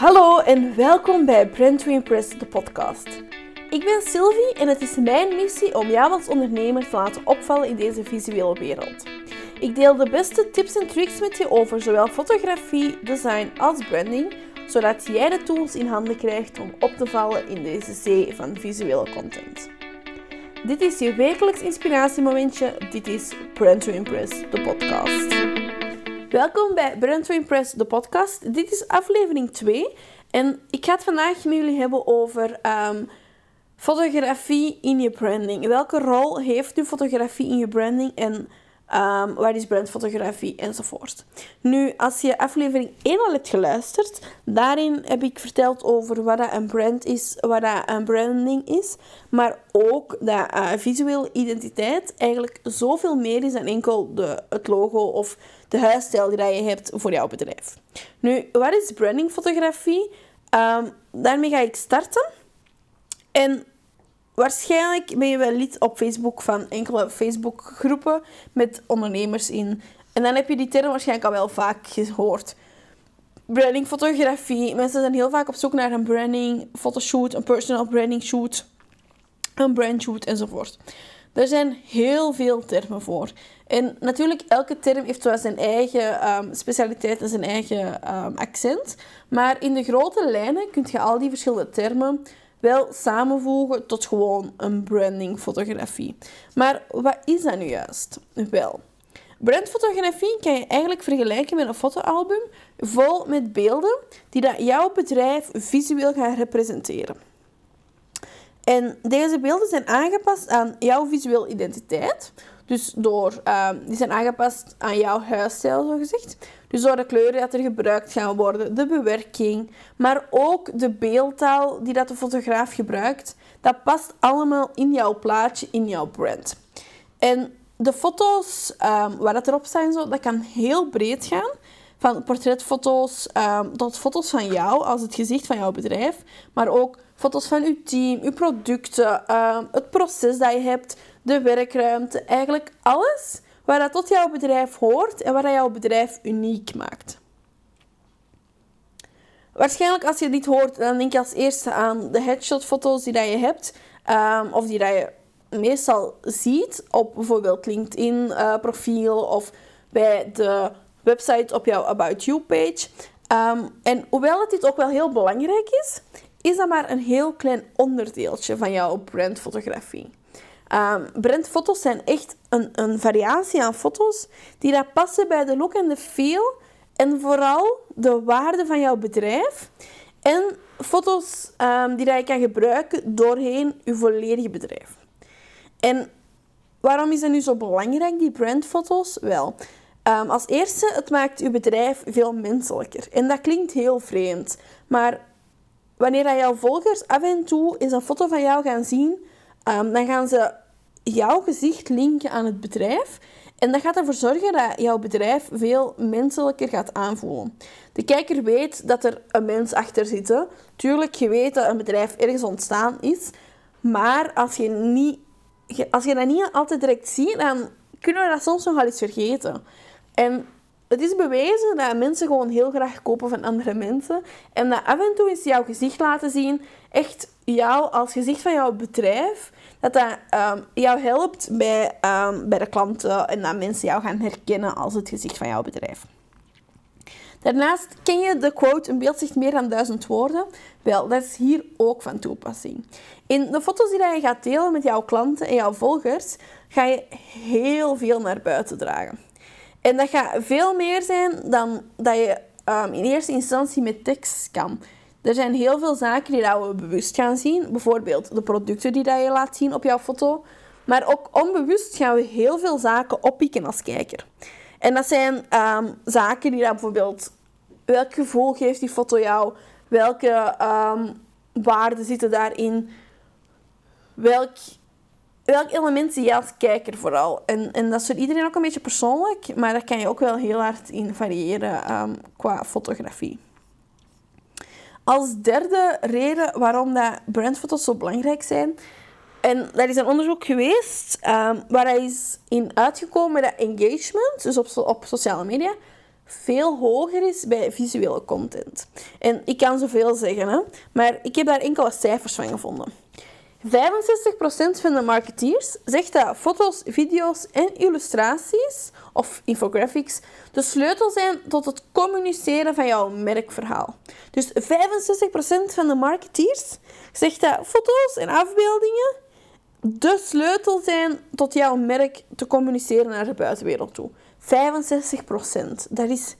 Hallo en welkom bij Brand to Impress, de podcast. Ik ben Sylvie en het is mijn missie om jou als ondernemer te laten opvallen in deze visuele wereld. Ik deel de beste tips en tricks met je over zowel fotografie, design als branding, zodat jij de tools in handen krijgt om op te vallen in deze zee van visuele content. Dit is je wekelijks inspiratiemomentje. Dit is Brand to Impress, de podcast. Welkom bij Brand to Impress, de podcast. Dit is aflevering 2 en ik ga het vandaag met jullie hebben over ehm, fotografie in je branding. Welke rol heeft nu fotografie in je branding en Um, wat is brandfotografie enzovoort. Nu, als je aflevering 1 al hebt geluisterd, daarin heb ik verteld over wat een brand is, wat een branding is, maar ook dat uh, visuele identiteit eigenlijk zoveel meer is dan enkel de, het logo of de huisstijl die je hebt voor jouw bedrijf. Nu, wat is brandingfotografie? Um, daarmee ga ik starten. En Waarschijnlijk ben je wel lid op Facebook van enkele Facebookgroepen met ondernemers in. En dan heb je die term waarschijnlijk al wel vaak gehoord. Branding, fotografie. Mensen zijn heel vaak op zoek naar een branding fotoshoot, een personal branding shoot, een brand shoot enzovoort. Er zijn heel veel termen voor. En natuurlijk, elke term heeft wel zijn eigen um, specialiteit en zijn eigen um, accent. Maar in de grote lijnen kun je al die verschillende termen wel samenvoegen tot gewoon een brandingfotografie. Maar wat is dat nu juist? Wel, brandfotografie kan je eigenlijk vergelijken met een fotoalbum vol met beelden die dat jouw bedrijf visueel gaan representeren. En deze beelden zijn aangepast aan jouw visuele identiteit. Dus door, uh, die zijn aangepast aan jouw huisstijl, zo gezegd. Dus door de kleuren die er gebruikt gaan worden, de bewerking, maar ook de beeldtaal die dat de fotograaf gebruikt, dat past allemaal in jouw plaatje, in jouw brand. En de foto's um, waar dat erop staan, zo, dat kan heel breed gaan. Van portretfoto's um, tot foto's van jou als het gezicht van jouw bedrijf. Maar ook foto's van uw team, uw producten, het proces dat je hebt, de werkruimte. Eigenlijk alles waar dat tot jouw bedrijf hoort en waar dat jouw bedrijf uniek maakt. Waarschijnlijk als je dit hoort, dan denk je als eerste aan de headshot-foto's die dat je hebt, um, of die dat je meestal ziet op bijvoorbeeld LinkedIn-profiel uh, of bij de website op jouw About You-page. Um, en hoewel het dit ook wel heel belangrijk is, is dat maar een heel klein onderdeeltje van jouw brandfotografie. Um, brandfoto's zijn echt een, een variatie aan foto's die dat passen bij de look en de feel en vooral de waarde van jouw bedrijf. En foto's um, die dat je kan gebruiken doorheen je volledige bedrijf. En waarom is dat nu zo belangrijk, die brandfoto's? Wel, um, als eerste, het maakt je bedrijf veel menselijker. En dat klinkt heel vreemd. Maar wanneer jouw volgers af en toe eens een foto van jou gaan zien, dan gaan ze jouw gezicht linken aan het bedrijf. En dat gaat ervoor zorgen dat jouw bedrijf veel menselijker gaat aanvoelen. De kijker weet dat er een mens achter zit. Tuurlijk, je weet dat een bedrijf ergens ontstaan is. Maar als je, niet, als je dat niet altijd direct ziet, dan kunnen we dat soms nog wel eens vergeten. En het is bewezen dat mensen gewoon heel graag kopen van andere mensen. En dat af en toe eens jouw gezicht laten zien, echt jou als gezicht van jouw bedrijf, dat dat um, jou helpt bij, um, bij de klanten en dat mensen jou gaan herkennen als het gezicht van jouw bedrijf. Daarnaast ken je de quote: een beeld zegt meer dan duizend woorden. Wel, dat is hier ook van toepassing. In de foto's die je gaat delen met jouw klanten en jouw volgers, ga je heel veel naar buiten dragen. En dat gaat veel meer zijn dan dat je um, in eerste instantie met tekst kan. Er zijn heel veel zaken die we bewust gaan zien. Bijvoorbeeld de producten die je laat zien op jouw foto. Maar ook onbewust gaan we heel veel zaken oppikken als kijker. En dat zijn um, zaken die dat bijvoorbeeld... Welk gevoel geeft die foto jou? Welke um, waarden zitten daarin? Welk, welk element zie je als kijker vooral? En, en dat is voor iedereen ook een beetje persoonlijk. Maar daar kan je ook wel heel hard in variëren um, qua fotografie. Als derde reden waarom dat brandfoto's zo belangrijk zijn, en dat is een onderzoek geweest um, waar hij is in uitgekomen dat engagement, dus op, op sociale media, 50% veel hoger is bij visuele content. En ik kan zoveel zeggen, hè? maar ik heb daar enkele cijfers van gevonden. 65% van de marketeers zegt dat foto's, video's en illustraties of infographics de sleutel zijn tot het communiceren van jouw merkverhaal. Dus 65% van de marketeers zegt dat foto's en afbeeldingen de sleutel zijn tot jouw merk te communiceren naar de buitenwereld toe. 65%. Dat is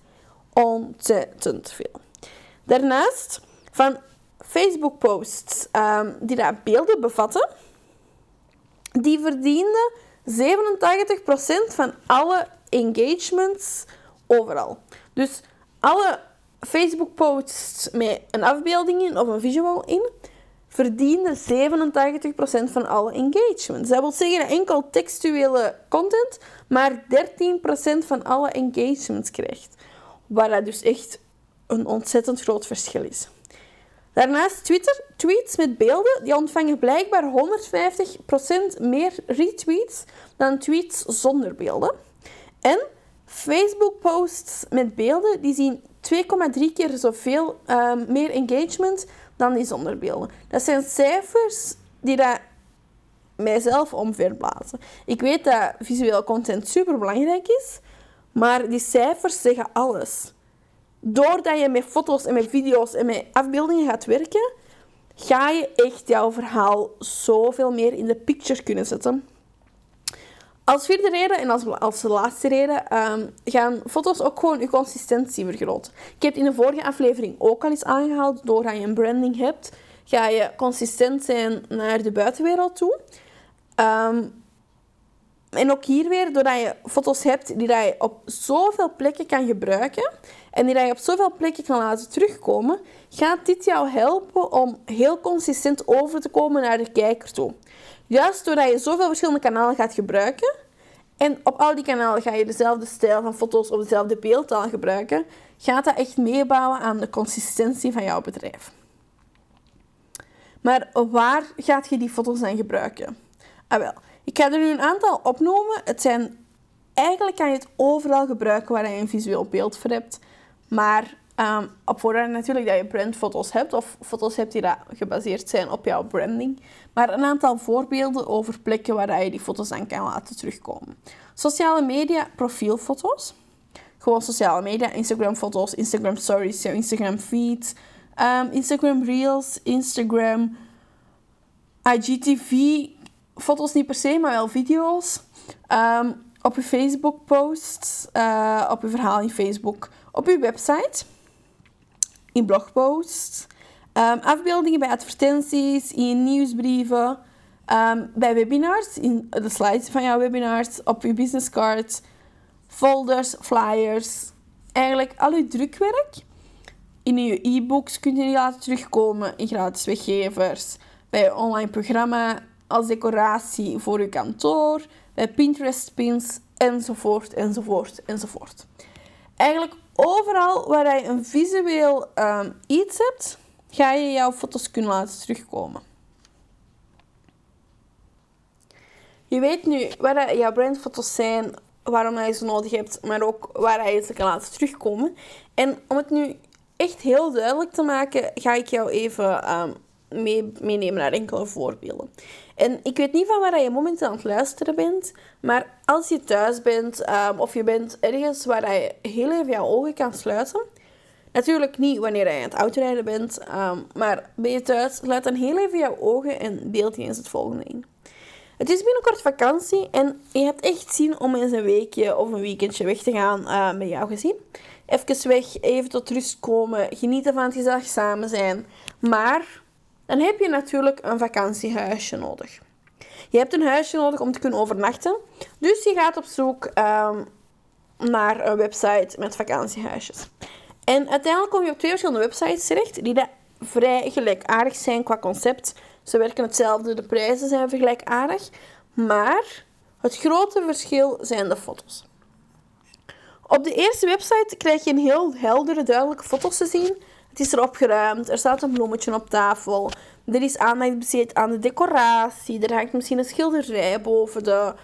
ontzettend veel. Daarnaast, van Facebook-posts um, die dat beelden bevatten, die verdienden 87% van alle engagements overal. Dus alle Facebook-posts met een afbeelding in of een visual in, verdienen 87% van alle engagements. Dat wil zeggen enkel textuele content maar 13% van alle engagements krijgt. Waar dat dus echt een ontzettend groot verschil is. Daarnaast Twitter. Tweets met beelden die ontvangen blijkbaar 150% meer retweets dan tweets zonder beelden. En Facebook-posts met beelden die zien 2,3 keer zoveel uh, meer engagement dan die zonder beelden. Dat zijn cijfers die dat mijzelf omverblazen. Ik weet dat visueel content super belangrijk is, maar die cijfers zeggen alles. Doordat je met foto's en met video's en met afbeeldingen gaat werken, ga je echt jouw verhaal zoveel meer in de picture kunnen zetten. Als vierde reden en als, als laatste reden um, gaan foto's ook gewoon je consistentie vergroten. Ik heb in de vorige aflevering ook al eens aangehaald, doordat je een branding hebt, ga je consistent zijn naar de buitenwereld toe. Um, en ook hier weer, doordat je foto's hebt die je op zoveel plekken kan gebruiken en die je op zoveel plekken kan laten terugkomen, gaat dit jou helpen om heel consistent over te komen naar de kijker toe. Juist doordat je zoveel verschillende kanalen gaat gebruiken en op al die kanalen ga je dezelfde stijl van foto's op dezelfde beeldtaal gebruiken, gaat dat echt meebouwen aan de consistentie van jouw bedrijf. Maar waar gaat je die foto's dan gebruiken? Ah wel, ik ga er nu een aantal opnoemen. Het zijn, eigenlijk kan je het overal gebruiken waar je een visueel beeld voor hebt. Maar um, op voorwaarde natuurlijk dat je brandfoto's hebt of foto's hebt die gebaseerd zijn op jouw branding. Maar een aantal voorbeelden over plekken waar je die foto's aan kan laten terugkomen. Sociale media, profielfoto's. Gewoon sociale media, Instagram foto's, Instagram stories, Instagram feed, um, Instagram reels, Instagram, IGTV, foto's niet per se, maar wel video's. Um, op je Facebook posts, uh, op je verhaal in Facebook, op je website, in blogposts, um, afbeeldingen bij advertenties, in nieuwsbrieven, um, bij webinars, in de slides van jouw webinars, op je businesscard, folders, flyers, eigenlijk al je drukwerk. In je e-books kun je die laten terugkomen, in gratis weggevers, bij je online programma, als decoratie voor je kantoor, bij Pinterest pins, enzovoort, enzovoort, enzovoort. Eigenlijk overal waar je een visueel um, iets hebt, ga je jouw foto's kunnen laten terugkomen. Je weet nu waar jouw brandfoto's zijn, waarom je ze nodig hebt, maar ook waar je ze kan laten terugkomen. En om het nu echt heel duidelijk te maken, ga ik jou even um, mee, meenemen naar enkele voorbeelden. En ik weet niet van waar je momenteel aan het luisteren bent, maar als je thuis bent um, of je bent ergens waar je heel even je ogen kan sluiten. Natuurlijk niet wanneer je aan het autorijden bent, um, maar ben je thuis, sluit dan heel even je ogen en beeld je eens het volgende in. Het is binnenkort vakantie en je hebt echt zin om eens een weekje of een weekendje weg te gaan uh, met jouw gezin. Even weg, even tot rust komen, genieten van het gezellig samen zijn. Maar dan heb je natuurlijk een vakantiehuisje nodig. Je hebt een huisje nodig om te kunnen overnachten. Dus je gaat op zoek um, naar een website met vakantiehuisjes. En uiteindelijk kom je op twee verschillende websites terecht die vrij gelijkaardig zijn qua concept. Ze werken hetzelfde, de prijzen zijn vergelijkaardig. Maar het grote verschil zijn de foto's. Op de eerste website krijg je een heel heldere, duidelijke foto's te zien het is er opgeruimd. Er staat een bloemetje op tafel. Er is aandacht besteed aan de decoratie. Er hangt misschien een schilderij boven de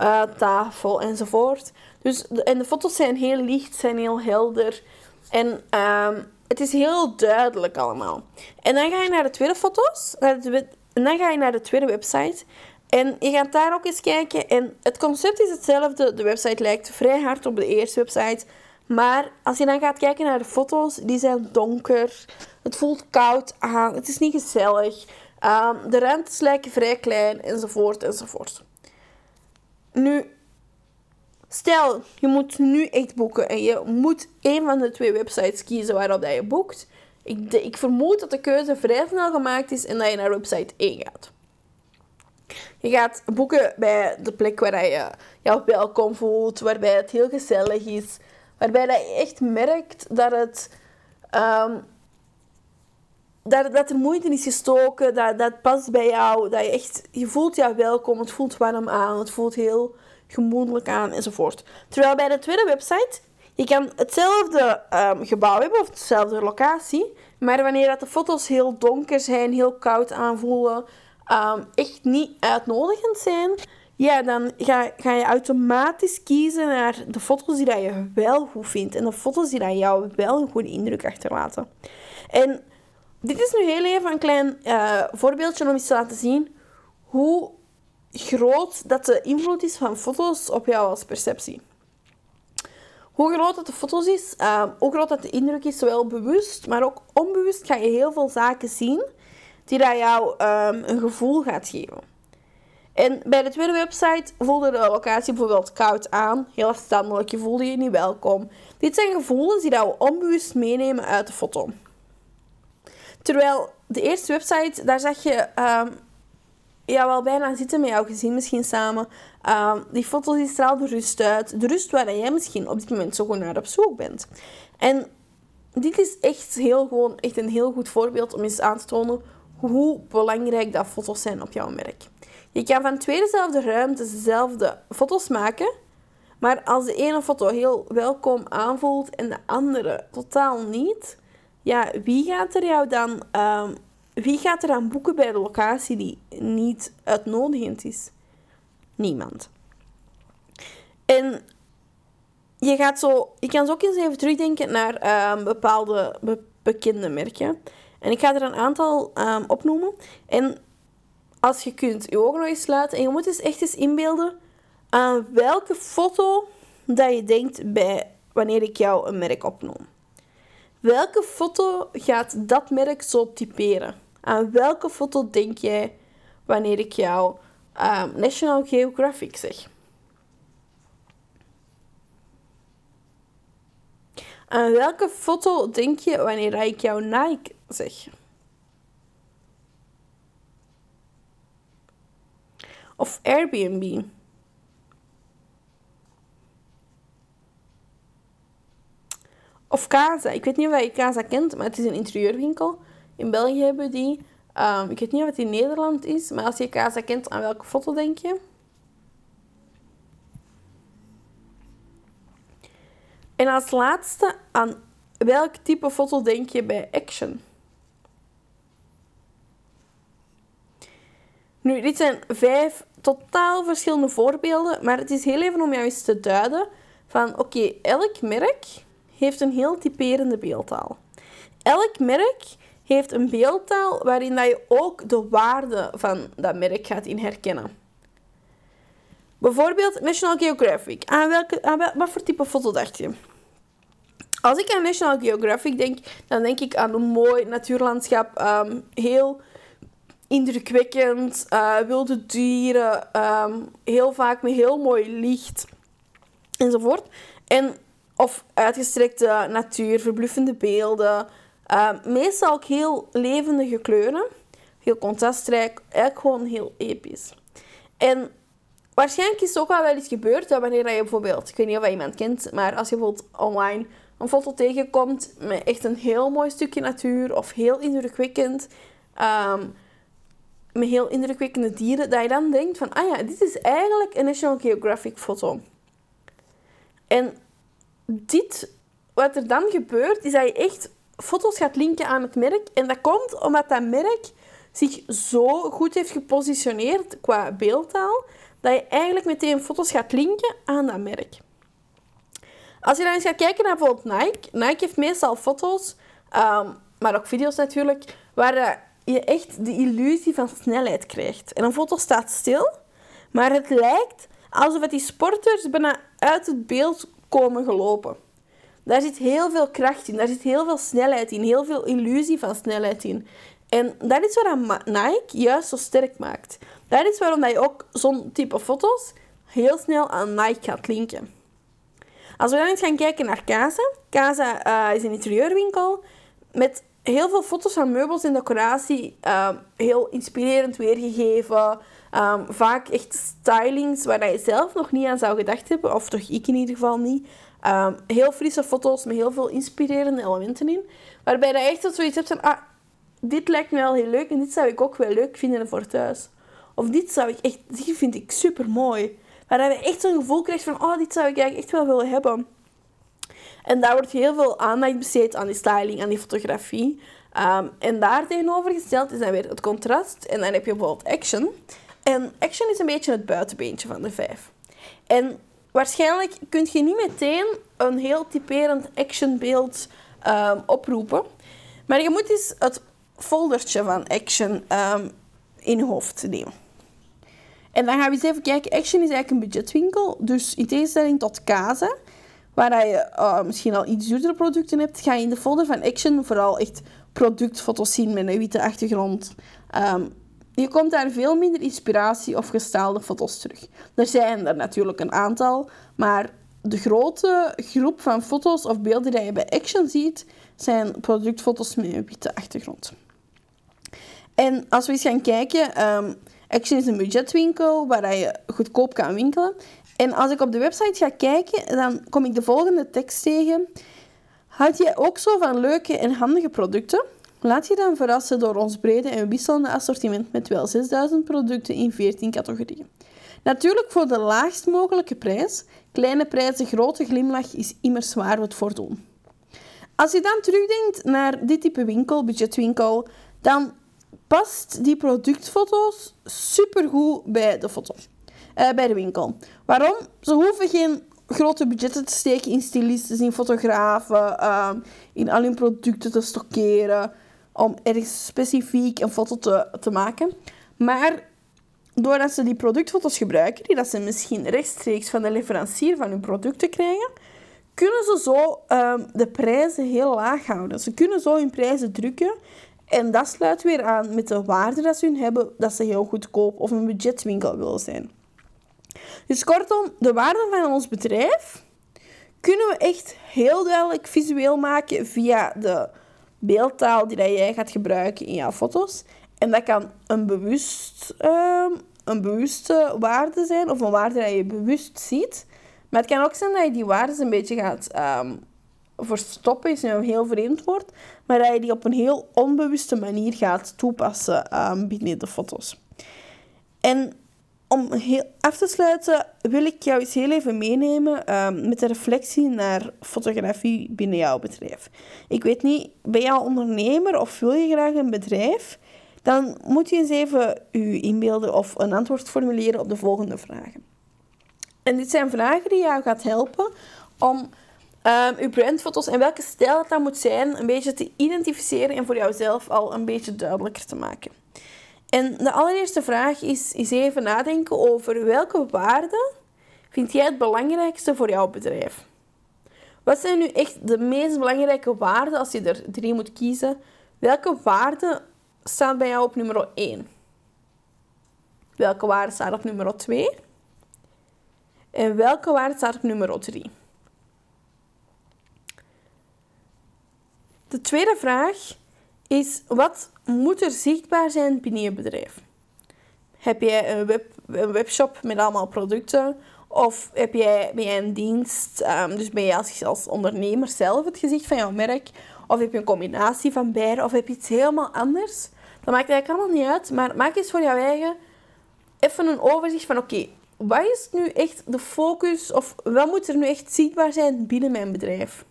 uh, tafel enzovoort. Dus de, en de foto's zijn heel licht, zijn heel helder. En ehm, het is heel duidelijk allemaal. En dan ga je naar de tweede foto's. en dan ga je naar de tweede website. En je gaat daar ook eens kijken. En het concept is hetzelfde. De website lijkt vrij hard op de eerste website. Maar als je dan gaat kijken naar de foto's, die zijn donker. Het voelt koud aan. Het is niet gezellig. Um, de ruimtes lijken vrij klein, enzovoort, enzovoort. Nu, stel, je moet nu echt boeken en je moet een van de twee websites kiezen waarop dat je boekt. Ik, ik vermoed dat de keuze vrij snel gemaakt is en dat je naar website 1 gaat. Je gaat boeken bij de plek waar je jou welkom voelt, waarbij het heel gezellig is, waarbij dat je echt merkt dat het um, dat, dat er moeite is gestoken, dat, dat past bij jou, dat je echt, je voelt jou welkom, het voelt warm aan, het voelt heel gemoedelijk aan enzovoort. Terwijl bij de tweede website, je kan hetzelfde um, gebouw hebben of dezelfde locatie, maar wanneer dat de foto's heel donker zijn, heel koud aanvoelen, um, echt niet uitnodigend zijn, ja, dan ga, ga je automatisch kiezen naar de foto's die dat je wel goed vindt en de foto's die dat jou wel een goede indruk achterlaten. En dit is nu heel even een klein uh, voorbeeldje om eens te laten zien hoe groot dat de invloed is van foto's op jou als perceptie. Hoe groot dat de foto's is, uh, hoe groot dat de indruk is, zowel bewust, maar ook onbewust, ga je heel veel zaken zien die dat jou um, een gevoel gaat geven. En bij de tweede website voelde de locatie bijvoorbeeld koud aan, heel afstandelijk, je voelde je niet welkom. Dit zijn gevoelens die dat we onbewust meenemen uit de foto. Terwijl de eerste website, daar zag je um, ja, wel bijna zitten met jouw gezin misschien samen. Um, die foto's die straalden rust uit. De rust waar jij misschien op dit moment zo naar op zoek bent. En dit is echt, heel gewoon, echt een heel goed voorbeeld om eens aan te tonen hoe belangrijk dat foto's zijn op jouw merk. Je kan van twee dezelfde ruimtes dezelfde foto's maken. Maar als de ene foto heel welkom aanvoelt en de andere totaal niet, ja, wie gaat er jou dan... Um, wie gaat er aan boeken bij de locatie die niet uitnodigend is? Niemand. En je, gaat zo, je kan zo ook eens even terugdenken naar um, bepaalde bekende merken. En ik ga er een aantal um, opnoemen. En als je kunt je ogen nog eens sluiten en je moet eens echt eens inbeelden aan welke foto dat je denkt bij wanneer ik jou een merk opnoem. Welke foto gaat dat merk zo typeren? Aan welke foto denk jij wanneer ik jou um, National Geographic zeg? Aan welke foto denk je wanneer ik jou Nike zeg? Of Airbnb? Of Casa. Ik weet niet of je Casa kent, maar het is een interieurwinkel. In België hebben die. Um, ik weet niet of het in Nederland is, maar als je Casa kent, aan welke foto denk je? En als laatste, aan welk type foto denk je bij Action? Nu, dit zijn vijf totaal verschillende voorbeelden, maar het is heel even om jou eens te duiden van oké, elk merk heeft een heel typerende beeldtaal. Elk merk heeft een beeldtaal waarin dat je ook de waarde van dat merk gaat in herkennen. Bijvoorbeeld National Geographic. Aan, welke, aan wat voor type foto dacht je? Als ik aan National Geographic denk, dan denk ik aan een mooi natuurlandschap. Um, heel indrukwekkend. Uh, wilde dieren. Um, heel vaak met heel mooi licht. Enzovoort. En of uitgestrekte natuur, verbluffende beelden. Uh, meestal ook heel levendige kleuren. Heel contrastrijk. Eigenlijk gewoon heel episch. En waarschijnlijk is ook wel eens gebeurd dat wanneer je bijvoorbeeld... Ik weet niet of je iemand kent, maar als je bijvoorbeeld online een foto tegenkomt met echt een heel mooi stukje natuur of heel indrukwekkend... Um, met heel indrukwekkende dieren, dat je dan denkt van, ah ja, dit is eigenlijk een National Geographic foto. En dit, wat er dan gebeurt, is dat je echt foto's gaat linken aan het merk. En dat komt omdat dat merk zich zo goed heeft gepositioneerd qua beeldtaal, dat je eigenlijk meteen foto's gaat linken aan dat merk. Als je dan eens gaat kijken naar bijvoorbeeld Nike. Nike heeft meestal foto's, ehm, maar ook video's natuurlijk, waar je echt de illusie van snelheid krijgt. En een foto staat stil, maar het lijkt alsof die sporters bijna uit het beeld komen gelopen. Daar zit heel veel kracht in, daar zit heel veel snelheid in, heel veel illusie van snelheid in. En dat is wat Nike juist zo sterk maakt. Dat is waarom je ook zo'n type foto's heel snel aan Nike gaat linken. Als we dan eens gaan kijken naar Casa. Casa uh, is een interieurwinkel met heel veel foto's van meubels en decoratie. Uh, heel inspirerend weergegeven. Um, vaak echt stylings waar je zelf nog niet aan zou gedacht hebben. Of toch ik in ieder geval niet. Um, heel frisse foto's met heel veel inspirerende elementen in. Waarbij je echt zoiets hebt van... Ah, dit lijkt me wel heel leuk en dit zou ik ook wel leuk vinden voor thuis. Of dit zou ik echt... Dit vind ik super mooi. Waar je echt zo'n gevoel krijgt van... Oh, dit zou ik eigenlijk echt wel willen hebben. En daar wordt heel veel aandacht besteed aan die styling, aan die fotografie. Um, en daar tegenovergesteld is dan weer het contrast. En dan heb je bijvoorbeeld action. En action is een beetje het buitenbeentje van de vijf. En waarschijnlijk kun je niet meteen een heel typerend actionbeeld um, oproepen. Maar je moet eens het foldertje van Action um, in hoofd nemen. En dan gaan we eens even kijken. Action is eigenlijk een budgetwinkel. Dus in tegenstelling tot Kaza, waar je uh, misschien al iets duurdere producten hebt, ga je in de folder van Action vooral echt productfoto's zien met een witte achtergrond. Um, je komt daar veel minder inspiratie of gestaalde foto's terug. Er zijn er natuurlijk een aantal, maar de grote groep van foto's of beelden die je bij Action ziet, zijn productfoto's met een witte achtergrond. En als we eens gaan kijken, um, Action is een budgetwinkel waar je goedkoop kan winkelen. En als ik op de website ga kijken, dan kom ik de volgende tekst tegen. Houd je ook zo van leuke en handige producten? Laat je dan verrassen door ons brede en wisselende assortiment met wel 6000 producten in 14 categorieën. Natuurlijk voor de laagst mogelijke prijs. Kleine prijzen, grote glimlach is immers waar we het voor doen. Als je dan terugdenkt naar dit type winkel, budgetwinkel, dan past die productfoto's supergoed bij de foto, bij de winkel. Waarom? Ze hoeven geen grote budgetten te steken in stylistes, in fotografen, uh, in al hun producten te stockeren, om ergens specifiek een foto te, te maken. Maar doordat ze die productfoto's gebruiken, die dat ze misschien rechtstreeks van de leverancier van hun producten krijgen, kunnen ze zo um, de prijzen heel laag houden. Ze kunnen zo hun prijzen drukken en dat sluit weer aan met de waarde dat ze hun hebben, dat ze heel goedkoop of een budgetwinkel willen zijn. Dus kortom, de waarde van ons bedrijf kunnen we echt heel duidelijk visueel maken via de beeldtaal die jij gaat gebruiken in jouw foto's. En dat kan een, bewust, um, een bewuste waarde zijn of een waarde die je bewust ziet. Maar het kan ook zijn dat je die waarden een beetje gaat um, verstoppen, is een heel vreemd woord, maar dat je die op een heel onbewuste manier gaat toepassen um, binnen de foto's. En om heel af te sluiten wil ik jou eens heel even meenemen um, met de reflectie naar fotografie binnen jouw bedrijf. Ik weet niet, ben je al ondernemer of wil je graag een bedrijf? Dan moet je eens even je inbeelden of een antwoord formuleren op de volgende vragen. En dit zijn vragen die jou gaat helpen om um, uw brandfoto's en welke stijl dat dan moet zijn, een beetje te identificeren en voor jouzelf al een beetje duidelijker te maken. En de allereerste vraag is, is even nadenken over welke waarden vind jij het belangrijkste voor jouw bedrijf? Wat zijn nu echt de meest belangrijke waarden als je er drie moet kiezen? Welke waarde staat bij jou op nummer 1? Welke waarde staat op nummer 2? En welke waarde staat op nummer 3? De tweede vraag is: wat moet er zichtbaar zijn binnen je bedrijf? Heb jij een, web, een webshop met allemaal producten? Of heb jij, ben jij een dienst, um, dus ben als, als ondernemer zelf het gezicht van jouw merk? Of heb je een combinatie van beide? Of heb je iets helemaal anders? Dat maakt eigenlijk allemaal niet uit, maar maak eens voor jouw eigen even een overzicht van oké, wat is nu echt de focus of wat moet er nu echt zichtbaar zijn binnen mijn bedrijf?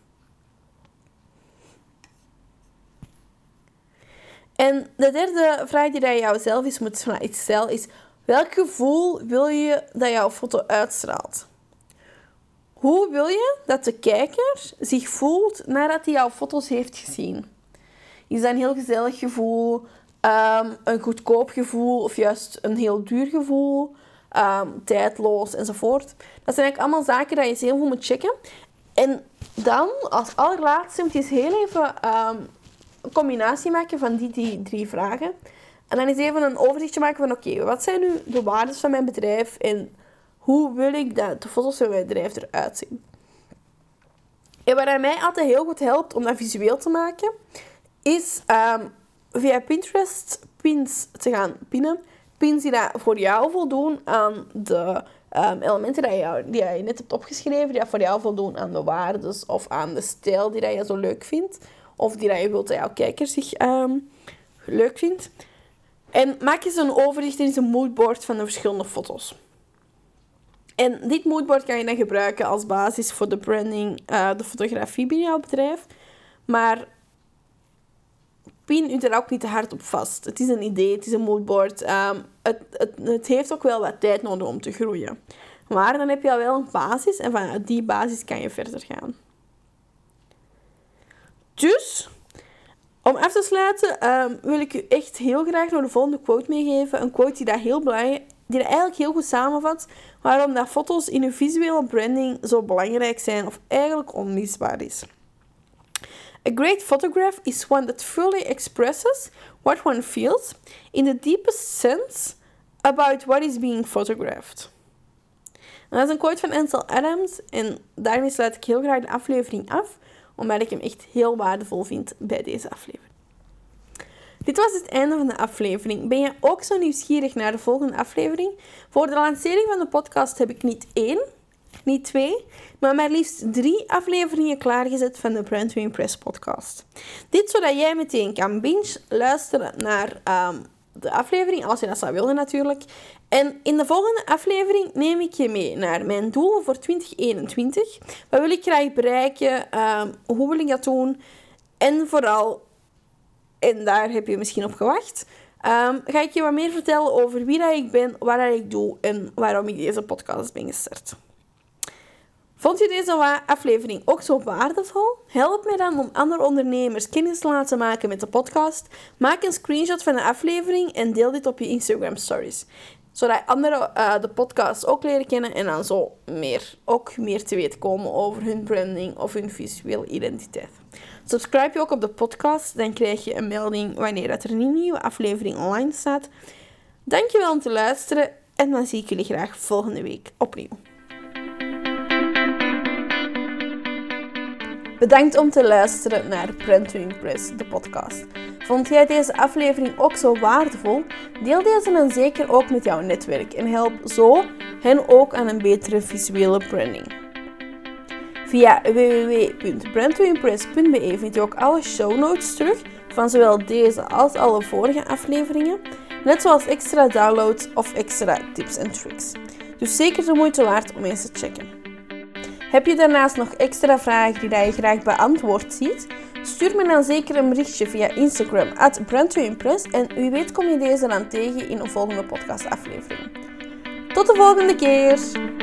En de derde vraag die je jouzelf eens moet stellen is: welk gevoel wil je dat jouw foto uitstraalt? Hoe wil je dat de kijker zich voelt nadat hij jouw foto's heeft gezien? Is dat een heel gezellig gevoel, um, een goedkoop gevoel of juist een heel duur gevoel, um, tijdloos enzovoort? Dat zijn eigenlijk allemaal zaken die je heel goed moet checken. En dan, als allerlaatste, moet je eens heel even een combinatie maken van die, die drie vragen. En dan eens even een overzichtje maken van, oké, wat zijn nu de waarden van mijn bedrijf en hoe wil ik dat de foto's van mijn bedrijf eruit zien? En wat mij altijd heel goed helpt om dat visueel te maken, is um, via Pinterest pins te gaan pinnen. Pins die dat voor jou voldoen aan de um, elementen die, jou, die je net hebt opgeschreven, die voor jou voldoen aan de waarden of aan de stijl die dat je zo leuk vindt. Of die dat je wilt dat jouw kijker zich um, leuk vindt. En maak eens een overzicht in een moodboard van de verschillende foto's. En dit moodboard kan je dan gebruiken als basis voor de branding, uh, de fotografie binnen jouw bedrijf. Maar pin u er ook niet te hard op vast. Het is een idee, het is een moodboard. Um, het, het, het heeft ook wel wat tijd nodig om te groeien. Maar dan heb je al wel een basis en vanuit die basis kan je verder gaan. Dus, om af te sluiten, um, wil ik u echt heel graag nog de volgende quote meegeven. Een quote die dat heel belangrijk die eigenlijk heel goed samenvat waarom dat foto's in uw visuele branding zo belangrijk zijn of eigenlijk onmisbaar is. A great photograph is one that fully expresses what one feels in the deepest sense about what is being photographed. En dat is een quote van Ansel Adams en daarmee sluit ik heel graag de aflevering af, omdat ik hem echt heel waardevol vind bij deze aflevering. Dit was het einde van de aflevering. Ben je ook zo nieuwsgierig naar de volgende aflevering? Voor de lancering van de podcast heb ik niet één, niet twee, maar maar liefst drie afleveringen klaargezet van de Brand to Impress podcast. Dit zodat jij meteen kan binge luisteren naar ehm, de aflevering, als je dat zou willen natuurlijk. En in de volgende aflevering neem ik je mee naar mijn doelen voor 2021. Wat wil ik graag bereiken? Um, hoe wil ik dat doen? En vooral en daar heb je misschien op gewacht, um, ga ik je wat meer vertellen over wie dat ik ben, wat dat ik doe en waarom ik deze podcast ben gestart. Vond je deze aflevering ook zo waardevol? Help mij dan om andere ondernemers kennis te laten maken met de podcast. Maak een screenshot van de aflevering en deel dit op je Instagram stories. Zodat anderen uh, de podcast ook leren kennen en dan zo meer, ook meer te weten komen over hun branding of hun visuele identiteit. Subscribe je ook op de podcast, dan krijg je een melding wanneer er een nieuwe aflevering online staat. Dankjewel om te luisteren en dan zie ik jullie graag volgende week opnieuw. Bedankt om te luisteren naar Print to Impress, de podcast. Vond jij deze aflevering ook zo waardevol? Deel deze dan zeker ook met jouw netwerk en help zo hen ook aan een betere visuele branding. Via www.brandtoimpress.be vind je ook alle show notes terug van zowel deze als alle vorige afleveringen, net zoals extra downloads of extra tips en tricks. Dus zeker de moeite waard om eens te checken. Heb je daarnaast nog extra vragen die je graag beantwoord ziet? Stuur me dan zeker een berichtje via Instagram at Brand2Impress en wie weet kom je deze dan tegen in een volgende podcastaflevering. Tot de volgende keer!